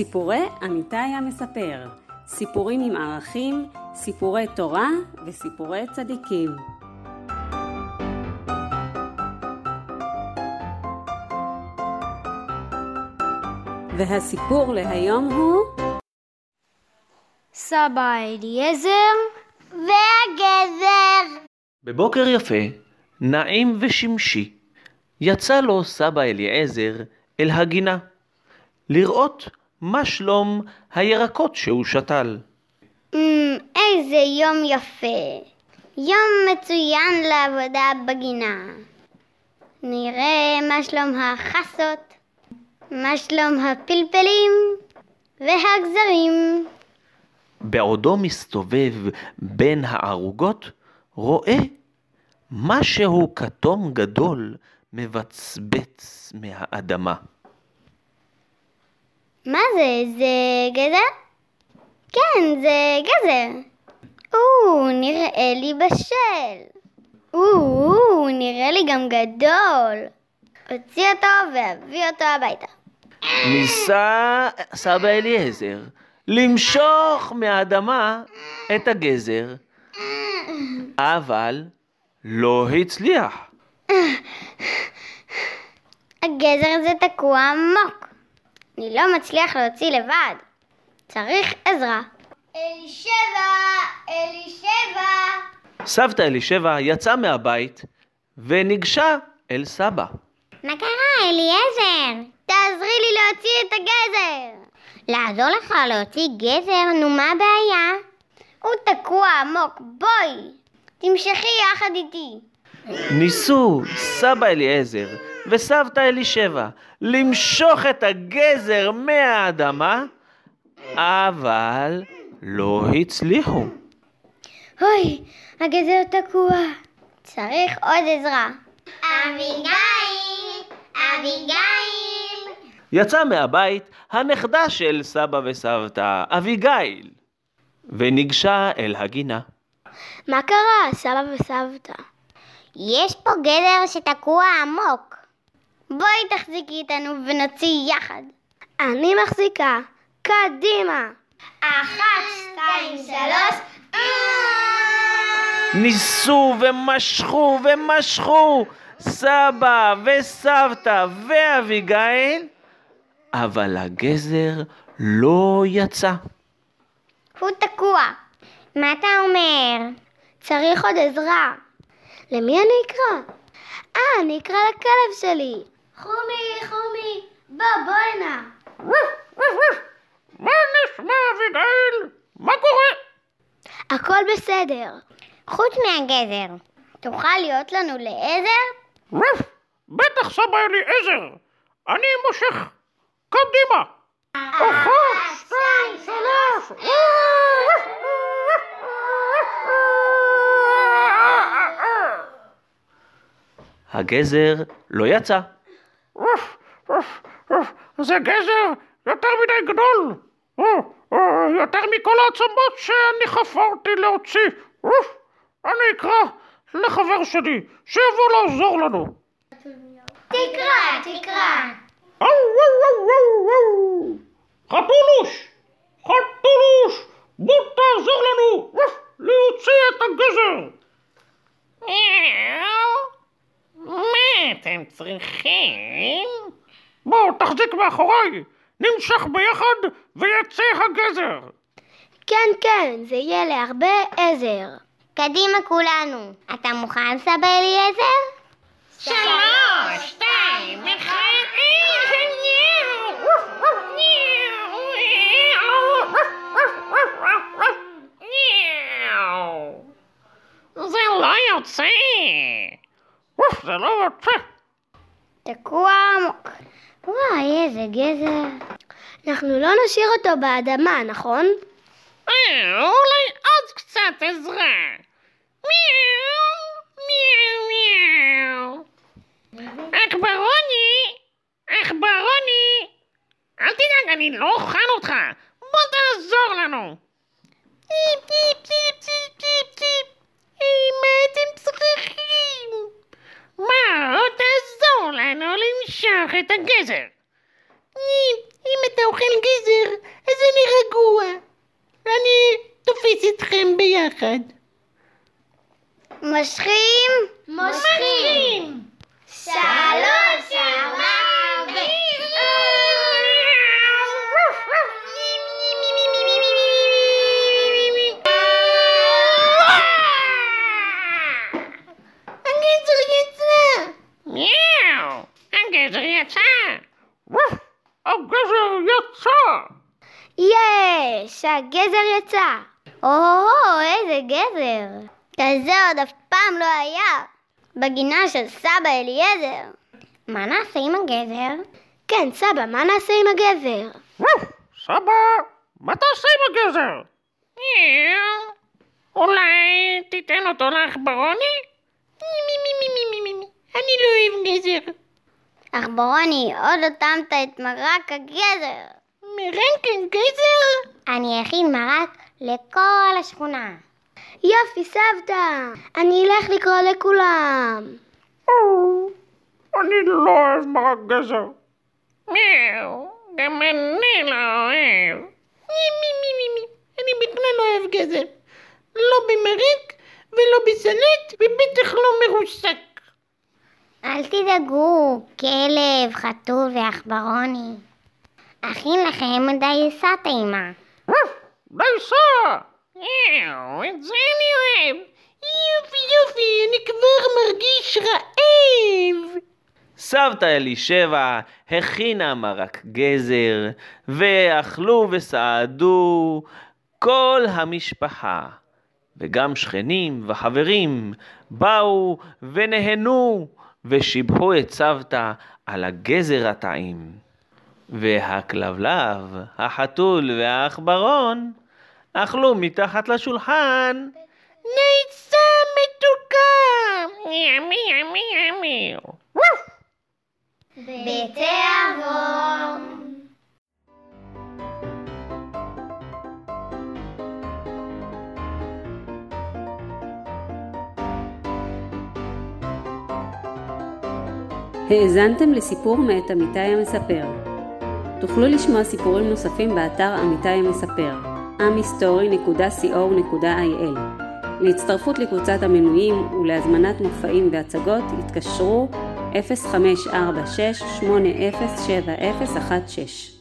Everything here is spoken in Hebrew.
סיפורי אמיתי המספר, סיפורים עם ערכים, סיפורי תורה וסיפורי צדיקים. והסיפור להיום הוא סבא אליעזר והגזר. בבוקר יפה, נעים ושמשי, יצא לו סבא אליעזר אל הגינה, לראות מה שלום הירקות שהוא שתל. אמ, איזה יום יפה. יום מצוין לעבודה בגינה. נראה מה שלום החסות, מה שלום הפלפלים והגזרים. בעודו מסתובב בין הערוגות, רואה משהו כתום גדול מבצבץ מהאדמה. מה זה? זה גזר? כן, זה גזר. או, נראה לי בשל. או, נראה לי גם גדול. הוציא אותו והביא אותו הביתה. ניסה סבא אליעזר למשוך מהאדמה את הגזר, אבל לא הצליח. הגזר הזה תקוע עמוק. אני לא מצליח להוציא לבד. צריך עזרה. אלישבע! אלישבע! סבתא אלישבע יצאה מהבית וניגשה אל סבא. מה קרה, אליעזר? תעזרי לי להוציא את הגזר. לעזור לך להוציא גזר? נו, מה הבעיה? הוא תקוע עמוק, בואי. תמשכי יחד איתי. ניסו סבא אליעזר וסבתא אלישבע למשוך את הגזר מהאדמה, אבל לא הצליחו. אוי, הגזר תקוע. צריך עוד עזרה. אביגיל! אביגיל! יצאה מהבית הנכדה של סבא וסבתא, אביגיל, וניגשה אל הגינה. מה קרה, סבא וסבתא? יש פה גזר שתקוע עמוק. בואי תחזיקי איתנו ונוציא יחד. אני מחזיקה. קדימה. אחת, שתיים, שלוש. ניסו ומשכו ומשכו סבא וסבתא ואביגיל, אבל הגזר לא יצא. הוא תקוע. מה אתה אומר? צריך עוד עזרה. למי אני אקרא? אה, אני אקרא לכלב שלי. חומי, חומי, בוא, בוא הנה. מה נשמע אביגיל? מה קורה? הכל בסדר. חוץ מהגזר. תוכל להיות לנו לעזר? בטח סבא אליעזר, אני מושך. קדימה. אחת, שתיים, שלוש. הגזר לא יצא. זה גזר יותר מדי גדול. יותר מכל העצמות שאני חפרתי להוציא. אני אקרא לחבר שלי שיבוא לעזור לנו. תקרא, תקרא. אוו, וואו, וואו, וואו. חתולוש! חתולוש! בוא תעזור לנו להוציא את הגזר! מה אתם צריכים? בוא, תחזיק מאחוריי! נמשך ביחד ויצא הגזר! כן, כן, זה יהיה להרבה עזר. קדימה כולנו. אתה מוכן, סבא אליעזר? שלוש, שתיים, אחד, זה לא יוצא! זה לא יוצא! תקוע עמוק. וואי, איזה גזר. אנחנו לא נשאיר אותו באדמה, נכון? אה, אולי עוד קצת עזרה. מיהו, מיהו, מיהו. עכברוני, עכברוני. אל תדאג, אני לא אוכל אותך. בוא תעזור לנו. טיפ, טיפ, טיפ, טיפ, טיפ, טיפ. אה, מה אתם צריכים? מה, עוד תעזור לנו למשוך את הגזר. אם, אם אתה אוכל גזר, אז אני רגוע. אני תופס אתכם ביחד. מושכים? מושכים! שלוש, יש! הגזר יצא! או, איזה גזר! כזה עוד אף פעם לא היה! בגינה של סבא אליעזר. מה נעשה עם הגזר? כן, סבא, מה נעשה עם הגזר? סבא, מה תעשה עם הגזר? מיאו! אולי תיתן אותו לעכברוני? מי מי מי מי מי מי מי אני לא אוהב גזר. עכברוני, עוד לא טעמת את מרק הגזר. מרנק גזר? אני אכין מרק לכל השכונה. יופי, סבתא! אני אלך לקרוא לכולם. אני לא אוהב מרק גזר. מיאו, גם אני לא אוהב. מי מי מי מי מי, אני בכלל לא אוהב גזר. לא במרק ולא בסלט ובטח לא מרוסק. אל תדאגו, כלב, חתול ועכברוני. אכין לכם דייסה טעימה. דייסה! את זה אני אוהב. יופי יופי, אני כבר מרגיש רעב. סבתא אלישבע הכינה מרק גזר, ואכלו וסעדו כל המשפחה, וגם שכנים וחברים באו ונהנו ושיבחו את סבתא על הגזר הטעים. והכלבלב, החתול והעכברון אכלו מתחת לשולחן ניצה מתוקה! ימי ימי ימי. בתיאבון. האזנתם לסיפור מאת אמיתי המספר. תוכלו לשמוע סיפורים נוספים באתר אמיתי המספר, amhistory.co.il. להצטרפות לקבוצת המנויים ולהזמנת מופעים והצגות התקשרו 0546 807016